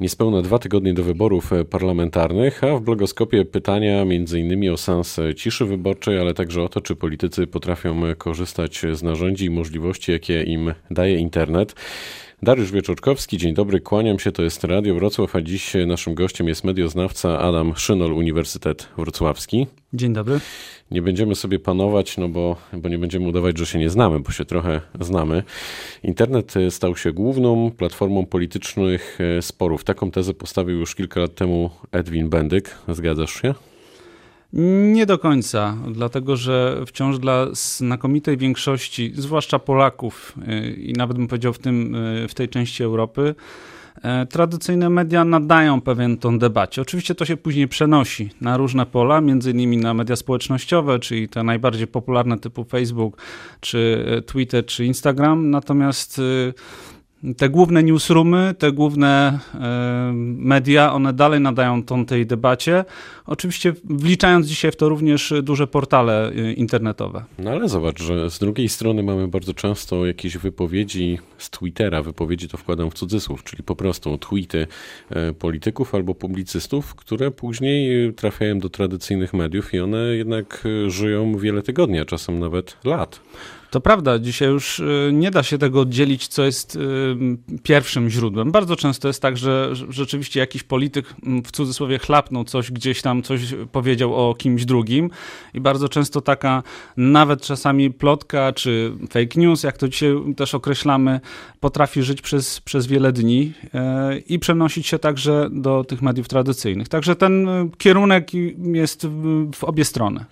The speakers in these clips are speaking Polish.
Niespełna dwa tygodnie do wyborów parlamentarnych, a w blogoskopie pytania m.in. o sens ciszy wyborczej, ale także o to, czy politycy potrafią korzystać z narzędzi i możliwości, jakie im daje internet. Dariusz Wieczorkowski, dzień dobry, kłaniam się, to jest Radio Wrocław, a dziś naszym gościem jest medioznawca Adam Szynol, Uniwersytet Wrocławski. Dzień dobry. Nie będziemy sobie panować, no bo, bo nie będziemy udawać, że się nie znamy, bo się trochę znamy. Internet stał się główną platformą politycznych e, sporów. Taką tezę postawił już kilka lat temu Edwin Bendyk. Zgadzasz się? Nie do końca, dlatego że wciąż dla znakomitej większości, zwłaszcza Polaków y, i nawet bym powiedział w, tym, y, w tej części Europy, e, tradycyjne media nadają pewien ton debacie. Oczywiście to się później przenosi na różne pola, między innymi na media społecznościowe, czyli te najbardziej popularne typu Facebook, czy Twitter, czy Instagram, natomiast y, te główne newsroomy, te główne e, media, one dalej nadają ton tej debacie. Oczywiście wliczając dzisiaj w to również duże portale e, internetowe. No ale zobacz, że z drugiej strony mamy bardzo często jakieś wypowiedzi z Twittera, wypowiedzi to wkładam w cudzysłów, czyli po prostu tweety e, polityków albo publicystów, które później trafiają do tradycyjnych mediów i one jednak żyją wiele tygodni, a czasem nawet lat. To prawda, dzisiaj już y, nie da się tego oddzielić, co jest y, pierwszym źródłem. Bardzo często jest tak, że rzeczywiście jakiś polityk mm, w cudzysłowie chlapnął coś gdzieś tam, coś powiedział o kimś drugim i bardzo często taka nawet czasami plotka czy fake news, jak to dzisiaj też określamy, potrafi żyć przez, przez wiele dni y, i przenosić się także do tych mediów tradycyjnych. Także ten kierunek jest w obie strony.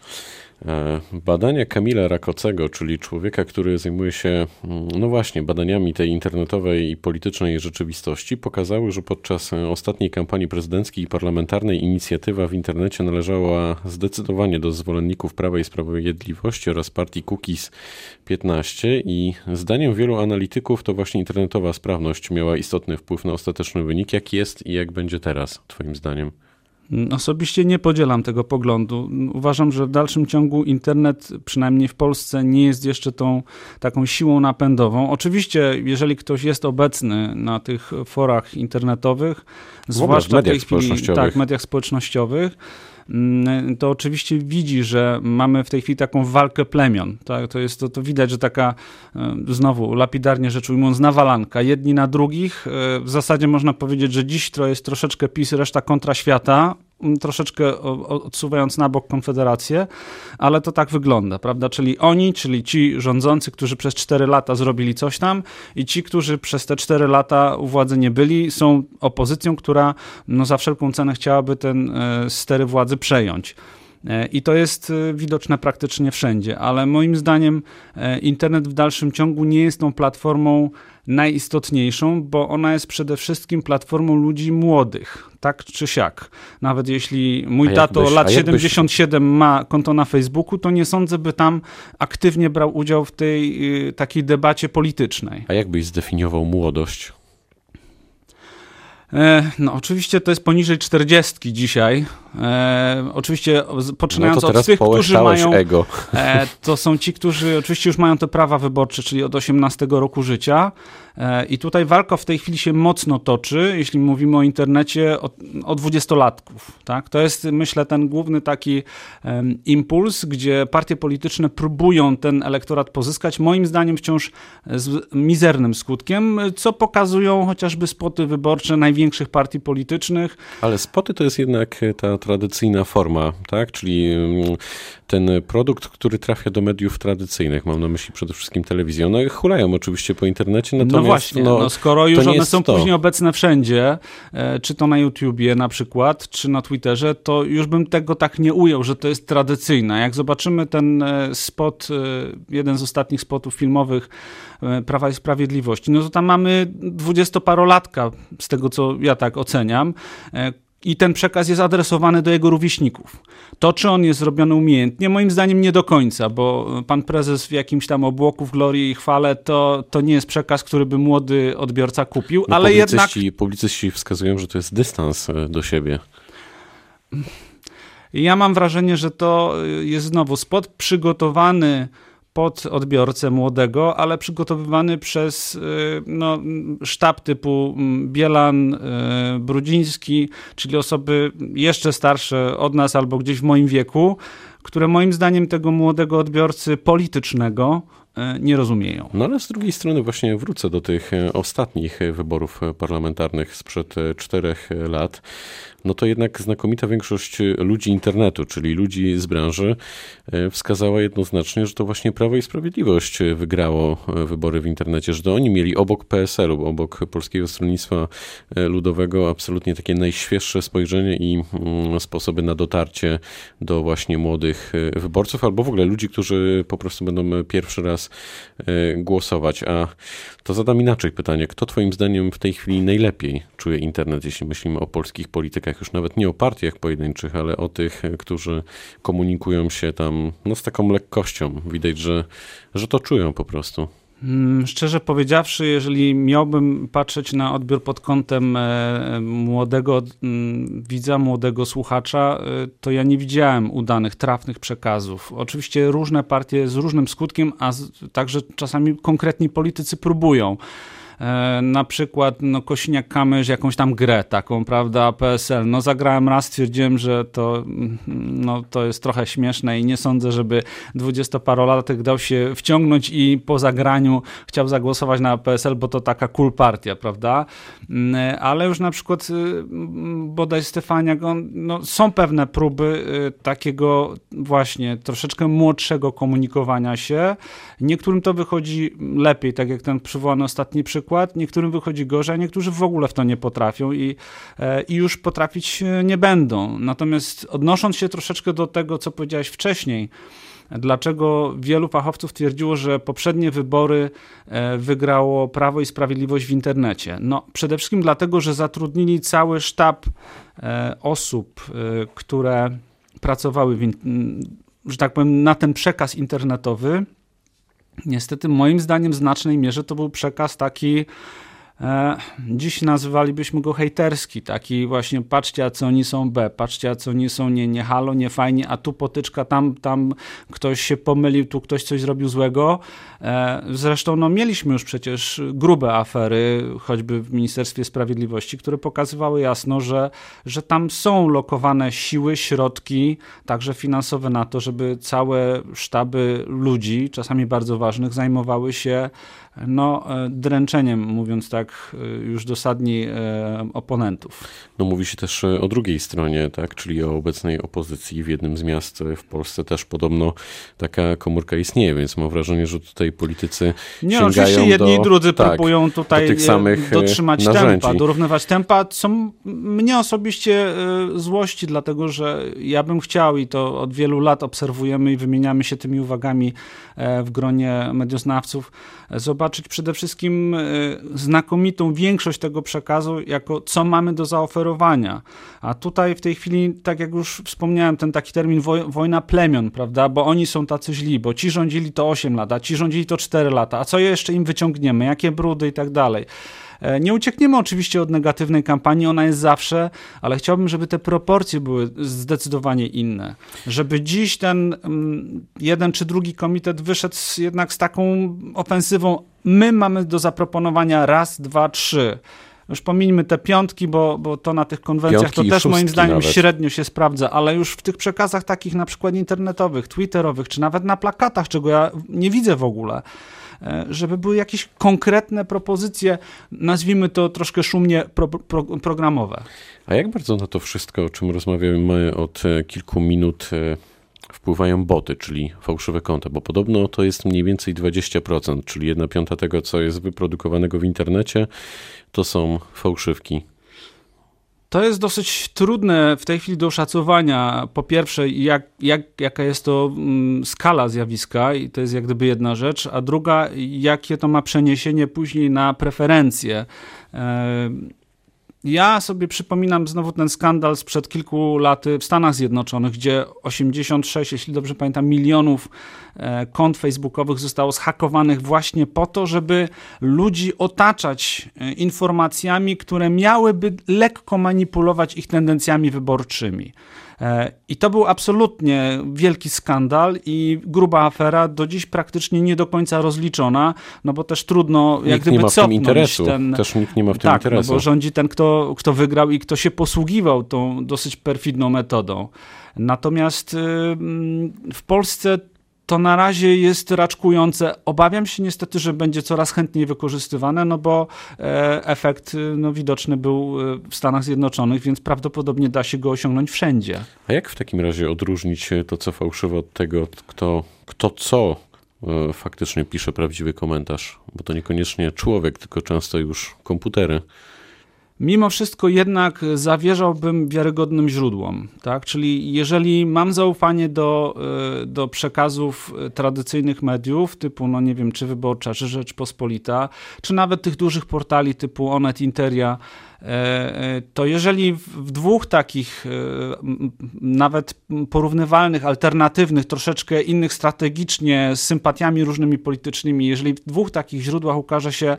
E, badania Kamila Rakocego, czyli człowieka, który zajmuje się, mm, no właśnie, badaniami tej internetowej i politycznej rzeczywistości, pokazały, że podczas ostatniej kampanii prezydenckiej i parlamentarnej inicjatywa w internecie należała zdecydowanie do zwolenników Prawa i Sprawiedliwości oraz partii Cookies 15 i zdaniem wielu analityków to właśnie internetowa sprawność miała istotny wpływ na ostateczny wynik. Jak jest i jak będzie teraz, Twoim zdaniem? Osobiście nie podzielam tego poglądu. Uważam, że w dalszym ciągu internet, przynajmniej w Polsce, nie jest jeszcze tą taką siłą napędową. Oczywiście, jeżeli ktoś jest obecny na tych forach internetowych, zwłaszcza w mediach tej chwili, tak, mediach społecznościowych, to oczywiście widzi, że mamy w tej chwili taką walkę plemion. Tak? To, jest, to, to widać, że taka, e, znowu lapidarnie rzecz ujmując, nawalanka. Jedni na drugich. E, w zasadzie można powiedzieć, że dziś to jest troszeczkę PiS, reszta kontra świata, troszeczkę odsuwając na bok Konfederację, ale to tak wygląda, prawda? Czyli oni, czyli ci rządzący, którzy przez 4 lata zrobili coś tam i ci, którzy przez te 4 lata u władzy nie byli, są opozycją, która no, za wszelką cenę chciałaby ten e, stery władzy przejąć. E, I to jest e, widoczne praktycznie wszędzie, ale moim zdaniem internet w dalszym ciągu nie jest tą platformą najistotniejszą, bo ona jest przede wszystkim platformą ludzi młodych, tak czy siak. Nawet jeśli mój tato lat 77 ma konto na Facebooku, to nie sądzę, by tam aktywnie brał udział w tej y, takiej debacie politycznej. A jak byś zdefiniował młodość? E, no, oczywiście to jest poniżej 40 dzisiaj. E, oczywiście poczynając no od tych, którzy mają. Ego. E, to są ci, którzy oczywiście już mają te prawa wyborcze, czyli od 18 roku życia. E, I tutaj walka w tej chwili się mocno toczy, jeśli mówimy o internecie, o, o dwudziestolatków. Tak? To jest, myślę, ten główny taki um, impuls, gdzie partie polityczne próbują ten elektorat pozyskać, moim zdaniem wciąż z mizernym skutkiem, co pokazują chociażby spoty wyborcze największych partii politycznych. Ale spoty to jest jednak ta tradycyjna forma, tak? Czyli mm, ten produkt, który trafia do mediów tradycyjnych, mam na myśli przede wszystkim telewizję. One hulają oczywiście po internecie, natomiast... No właśnie, no, no skoro już one są to. później obecne wszędzie, e, czy to na YouTubie na przykład, czy na Twitterze, to już bym tego tak nie ujął, że to jest tradycyjne. Jak zobaczymy ten e, spot, e, jeden z ostatnich spotów filmowych Prawa i Sprawiedliwości, no to tam mamy dwudziestoparolatka, z tego co ja tak oceniam, i ten przekaz jest adresowany do jego rówieśników. To, czy on jest zrobiony umiejętnie, moim zdaniem nie do końca, bo pan prezes w jakimś tam obłoku w glorii i chwale, to, to nie jest przekaz, który by młody odbiorca kupił, no, ale publicyści, jednak... Publicyści wskazują, że to jest dystans e, do siebie. Ja mam wrażenie, że to jest znowu spot przygotowany pod odbiorcę młodego, ale przygotowywany przez y, no, sztab typu mm, Bielan, y, Brudziński, czyli osoby jeszcze starsze od nas albo gdzieś w moim wieku, które moim zdaniem tego młodego odbiorcy politycznego nie rozumieją. No ale z drugiej strony właśnie wrócę do tych e, ostatnich wyborów parlamentarnych sprzed e, czterech lat. No to jednak znakomita większość ludzi internetu, czyli ludzi z branży, wskazała jednoznacznie, że to właśnie Prawo i Sprawiedliwość wygrało wybory w internecie, że to oni mieli obok PSL-u, obok Polskiego Stronnictwa Ludowego absolutnie takie najświeższe spojrzenie i mm, sposoby na dotarcie do właśnie młodych wyborców, albo w ogóle ludzi, którzy po prostu będą pierwszy raz Y, głosować. A to zadam inaczej pytanie. Kto Twoim zdaniem w tej chwili najlepiej czuje internet, jeśli myślimy o polskich politykach, już nawet nie o partiach pojedynczych, ale o tych, którzy komunikują się tam no, z taką lekkością. Widać, że, że to czują po prostu. Mm, szczerze powiedziawszy, jeżeli miałbym patrzeć na odbiór pod kątem e, młodego mm, widza, młodego słuchacza, e, to ja nie widziałem udanych, trafnych przekazów. Oczywiście różne partie z różnym skutkiem, a także czasami konkretni politycy próbują. E, na przykład no, Kosiniak-Kamysz jakąś tam grę taką, prawda, PSL. No zagrałem raz, stwierdziłem, że to, no, to jest trochę śmieszne i nie sądzę, żeby dwudziestoparolatek dał się wciągnąć i po zagraniu chciał zagłosować na PSL, bo to taka cool partia, prawda? Mm, ale już na przykład y, bodaj Stefaniak, no, są pewne próby y, takiego właśnie troszeczkę młodszego komunikowania się. Niektórym to wychodzi lepiej, tak jak ten przywołany ostatni przykład, przykład, niektórym wychodzi gorzej, a niektórzy w ogóle w to nie potrafią i, e, i już potrafić nie będą. Natomiast odnosząc się troszeczkę do tego, co powiedziałeś wcześniej, dlaczego wielu fachowców twierdziło, że poprzednie wybory e, wygrało Prawo i Sprawiedliwość w internecie. No, przede wszystkim dlatego, że zatrudnili cały sztab e, osób, które pracowały, w, że tak powiem, na ten przekaz internetowy Niestety, moim zdaniem, w znacznej mierze to był przekaz taki E, dziś nazywalibyśmy go hejterski, taki właśnie patrzcie, a co oni są B, patrzcie, a co oni są nie, nie halo, nie fajnie, a tu potyczka, tam, tam ktoś się pomylił, tu ktoś coś zrobił złego. E, zresztą no, mieliśmy już przecież grube afery, choćby w Ministerstwie Sprawiedliwości, które pokazywały jasno, że, że tam są lokowane siły, środki, także finansowe na to, żeby całe sztaby ludzi, czasami bardzo ważnych, zajmowały się no, e, dręczeniem, mówiąc tak e, już dosadnie oponentów. No mówi się też e, o drugiej stronie, tak, czyli o obecnej opozycji. W jednym z miast w Polsce też podobno taka komórka istnieje, więc mam wrażenie, że tutaj politycy Nie, sięgają oczywiście jedni do, i drudzy tak, próbują tutaj do tych samych dotrzymać narzędzi. tempa, dorównywać tempa, co mnie osobiście złości, dlatego że ja bym chciał i to od wielu lat obserwujemy i wymieniamy się tymi uwagami w gronie medioznawców, zobaczyć przede wszystkim e, znakomitą większość tego przekazu, jako co mamy do zaoferowania. A tutaj w tej chwili, tak jak już wspomniałem, ten taki termin wojna plemion, prawda, bo oni są tacy źli, bo ci rządzili to 8 lat, a ci rządzili to 4 lata, a co jeszcze im wyciągniemy, jakie brudy i tak dalej. E, nie uciekniemy oczywiście od negatywnej kampanii, ona jest zawsze, ale chciałbym, żeby te proporcje były zdecydowanie inne. Żeby dziś ten mm, jeden czy drugi komitet wyszedł jednak z taką ofensywą. My mamy do zaproponowania raz, dwa, trzy. Już pomińmy te piątki, bo, bo to na tych konwencjach piątki to też moim zdaniem nawet. średnio się sprawdza, ale już w tych przekazach takich na przykład internetowych, twitterowych, czy nawet na plakatach, czego ja nie widzę w ogóle, E, żeby były jakieś konkretne propozycje, nazwijmy to troszkę szumnie pro, pro, programowe. A jak bardzo na to wszystko, o czym rozmawiamy od e, kilku minut, e, wpływają boty, czyli fałszywe konta, bo podobno to jest mniej więcej 20%, czyli jedna piąta tego, co jest wyprodukowanego w internecie, to są fałszywki. To jest dosyć trudne w tej chwili do oszacowania. Po pierwsze, jak, jak, jaka jest to mm, skala zjawiska, i to jest jak gdyby jedna rzecz, a druga, jakie to ma przeniesienie później na preferencje. Ja sobie przypominam znowu ten skandal sprzed kilku lat w Stanach Zjednoczonych, gdzie 86, jeśli dobrze pamiętam, milionów e, kont facebookowych zostało zhakowanych właśnie po to, żeby ludzi otaczać e, informacjami, które miałyby lekko manipulować ich tendencjami wyborczymi. E, I to był absolutnie wielki skandal i gruba afera, do dziś praktycznie nie do końca rozliczona, no bo też trudno nikt jak gdyby nie ma w tym interesu. ten... Też nikt nie ma w tym tak, interesu. No bo rządzi ten, kto, kto wygrał i kto się posługiwał tą dosyć perfidną metodą. Natomiast w Polsce to na razie jest raczkujące. Obawiam się niestety, że będzie coraz chętniej wykorzystywane, no bo e, efekt y, no, widoczny był y, w Stanach Zjednoczonych, więc prawdopodobnie da się go osiągnąć wszędzie. A jak w takim razie odróżnić to, co fałszywe od tego, kto, kto co faktycznie pisze prawdziwy komentarz? Bo to niekoniecznie człowiek, tylko często już komputery. Mimo wszystko jednak zawierzałbym wiarygodnym źródłom, tak? Czyli jeżeli mam zaufanie do, e, do przekazów tradycyjnych mediów, typu, no nie wiem, czy Wyborcza, czy Rzeczpospolita, czy nawet tych dużych portali typu Onet, Interia, E, e, to jeżeli w dwóch takich e, nawet porównywalnych, alternatywnych, troszeczkę innych strategicznie, z sympatiami różnymi politycznymi, jeżeli w dwóch takich źródłach ukaże się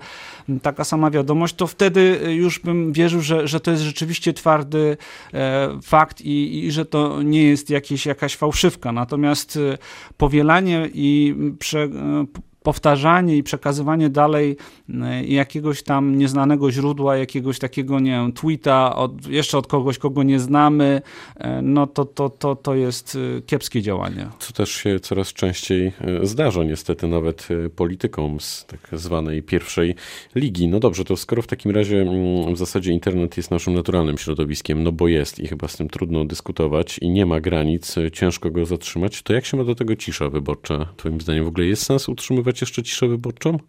taka sama wiadomość, to wtedy już bym wierzył, że, że to jest rzeczywiście twardy fakt i, i że to nie jest jakieś, jakaś fałszywka. Natomiast powielanie i prze, powtarzanie i przekazywanie dalej e, jakiegoś tam nieznanego źródła, jakiegoś takiego, nie wiem, tweeta od, jeszcze od kogoś, kogo nie znamy, e, no to, to, to, to jest e, kiepskie działanie. Co też się coraz częściej zdarza niestety nawet politykom z tak zwanej pierwszej ligi. No dobrze, to skoro w takim razie mm, w zasadzie internet jest naszym naturalnym środowiskiem, no bo jest i chyba z tym trudno dyskutować i nie ma granic, ciężko go zatrzymać, to jak się ma do tego cisza wyborcza? Twoim zdaniem w ogóle jest sens utrzymywać jeszcze ciszę wyborczą?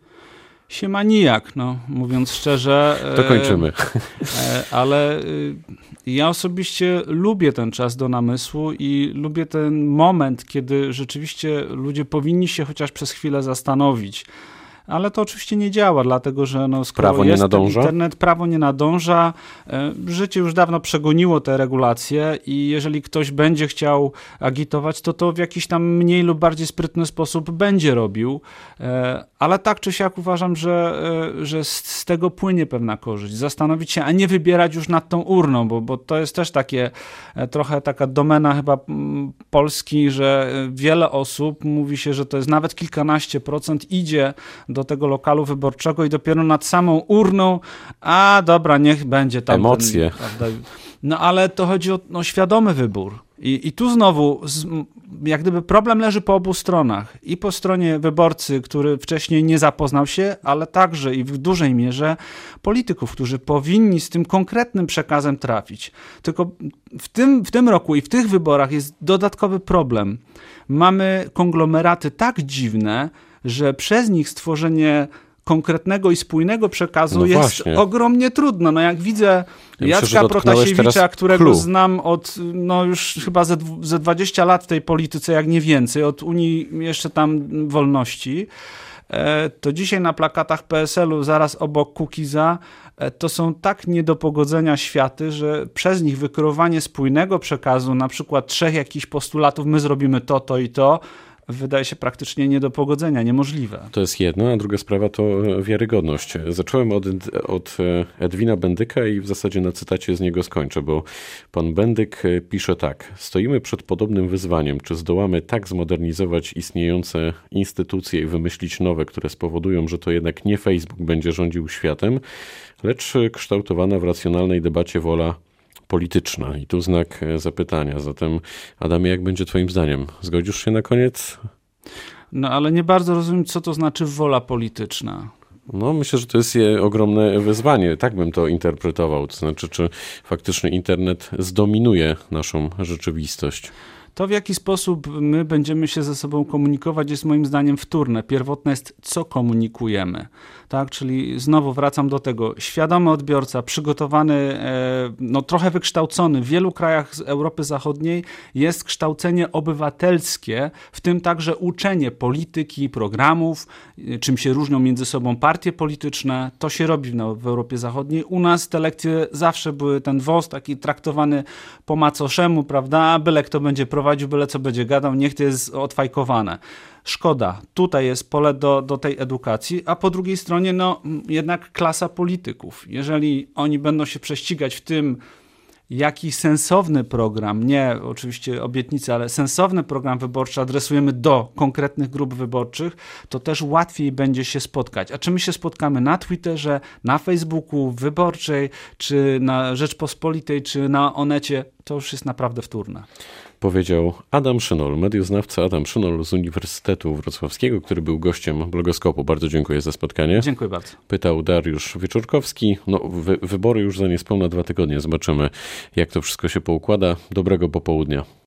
Się ma nijak, no, mówiąc szczerze. To kończymy. E, ale y, ja osobiście lubię ten czas do namysłu i lubię ten moment, kiedy rzeczywiście ludzie powinni się chociaż przez chwilę zastanowić ale to oczywiście nie działa, dlatego że no, skoro prawo jest internet, prawo nie nadąża, e, życie już dawno przegoniło te regulacje i jeżeli ktoś będzie chciał agitować, to to w jakiś tam mniej lub bardziej sprytny sposób będzie robił, e, ale tak czy siak uważam, że, e, że z tego płynie pewna korzyść. Zastanowić się, a nie wybierać już nad tą urną, bo, bo to jest też takie trochę taka domena chyba Polski, że wiele osób mówi się, że to jest nawet kilkanaście procent idzie do tego lokalu wyborczego i dopiero nad samą urną, a dobra, niech będzie tam. Emocje. Ten, no ale to chodzi o no, świadomy wybór. I, I tu znowu, jak gdyby problem leży po obu stronach. I po stronie wyborcy, który wcześniej nie zapoznał się, ale także i w dużej mierze polityków, którzy powinni z tym konkretnym przekazem trafić. Tylko w tym, w tym roku i w tych wyborach jest dodatkowy problem. Mamy konglomeraty tak dziwne, że przez nich stworzenie konkretnego i spójnego przekazu no jest właśnie. ogromnie trudno. No jak widzę Jacka Protasiewicza, którego clue. znam od no już chyba ze, ze 20 lat w tej polityce, jak nie więcej, od Unii jeszcze tam wolności, e, to dzisiaj na plakatach PSL-u zaraz obok Kukiza e, to są tak niedopogodzenia światy, że przez nich wykreowanie spójnego przekazu, na przykład trzech jakichś postulatów, my zrobimy to, to i to, wydaje się praktycznie nie do pogodzenia, niemożliwe. To jest jedno, a druga sprawa to wiarygodność. Zacząłem od, od Edwina Bendyka i w zasadzie na cytacie z niego skończę, bo pan Bendyk pisze tak. Stoimy przed podobnym wyzwaniem, czy zdołamy tak zmodernizować istniejące instytucje i wymyślić nowe, które spowodują, że to jednak nie Facebook będzie rządził światem, lecz kształtowana w racjonalnej debacie wola polityczna. I tu znak e, zapytania. Zatem, Adamie, jak będzie Twoim zdaniem? Zgodzisz się na koniec? No, ale nie bardzo rozumiem, co to znaczy wola polityczna. No, myślę, że to jest ogromne wyzwanie. Tak bym to interpretował. To znaczy, czy faktycznie internet zdominuje naszą rzeczywistość. To w jaki sposób my będziemy się ze sobą komunikować jest moim zdaniem wtórne. Pierwotne jest, co komunikujemy. Tak, czyli znowu wracam do tego. Świadomy odbiorca, przygotowany, e, no trochę wykształcony. W wielu krajach z Europy Zachodniej jest kształcenie obywatelskie, w tym także uczenie polityki, programów, e, czym się różnią między sobą partie polityczne. To się robi w Europie Zachodniej. U nas te lekcje zawsze były ten wąs taki traktowany po macoszemu, prawda? Byle kto będzie prowadził, byle co będzie gadał, niech to jest odfajkowane. Szkoda, tutaj jest pole do, do tej edukacji, a po drugiej stronie, no jednak klasa polityków. Jeżeli oni będą się prześcigać w tym, jaki sensowny program, nie oczywiście obietnice, ale sensowny program wyborczy adresujemy do konkretnych grup wyborczych, to też łatwiej będzie się spotkać. A czy my się spotkamy na Twitterze, na Facebooku, wyborczej, czy na Rzeczpospolitej, czy na Onecie, to już jest naprawdę wtórne powiedział Adam Szynol, medioznawca Adam Szynol z Uniwersytetu Wrocławskiego, który był gościem blogoskopu. Bardzo dziękuję za spotkanie. Dziękuję bardzo. Pytał Dariusz Wieczorkowski. No, wy wybory już za niespełna dwa tygodnie. Zobaczymy, jak to wszystko się poukłada. Dobrego popołudnia.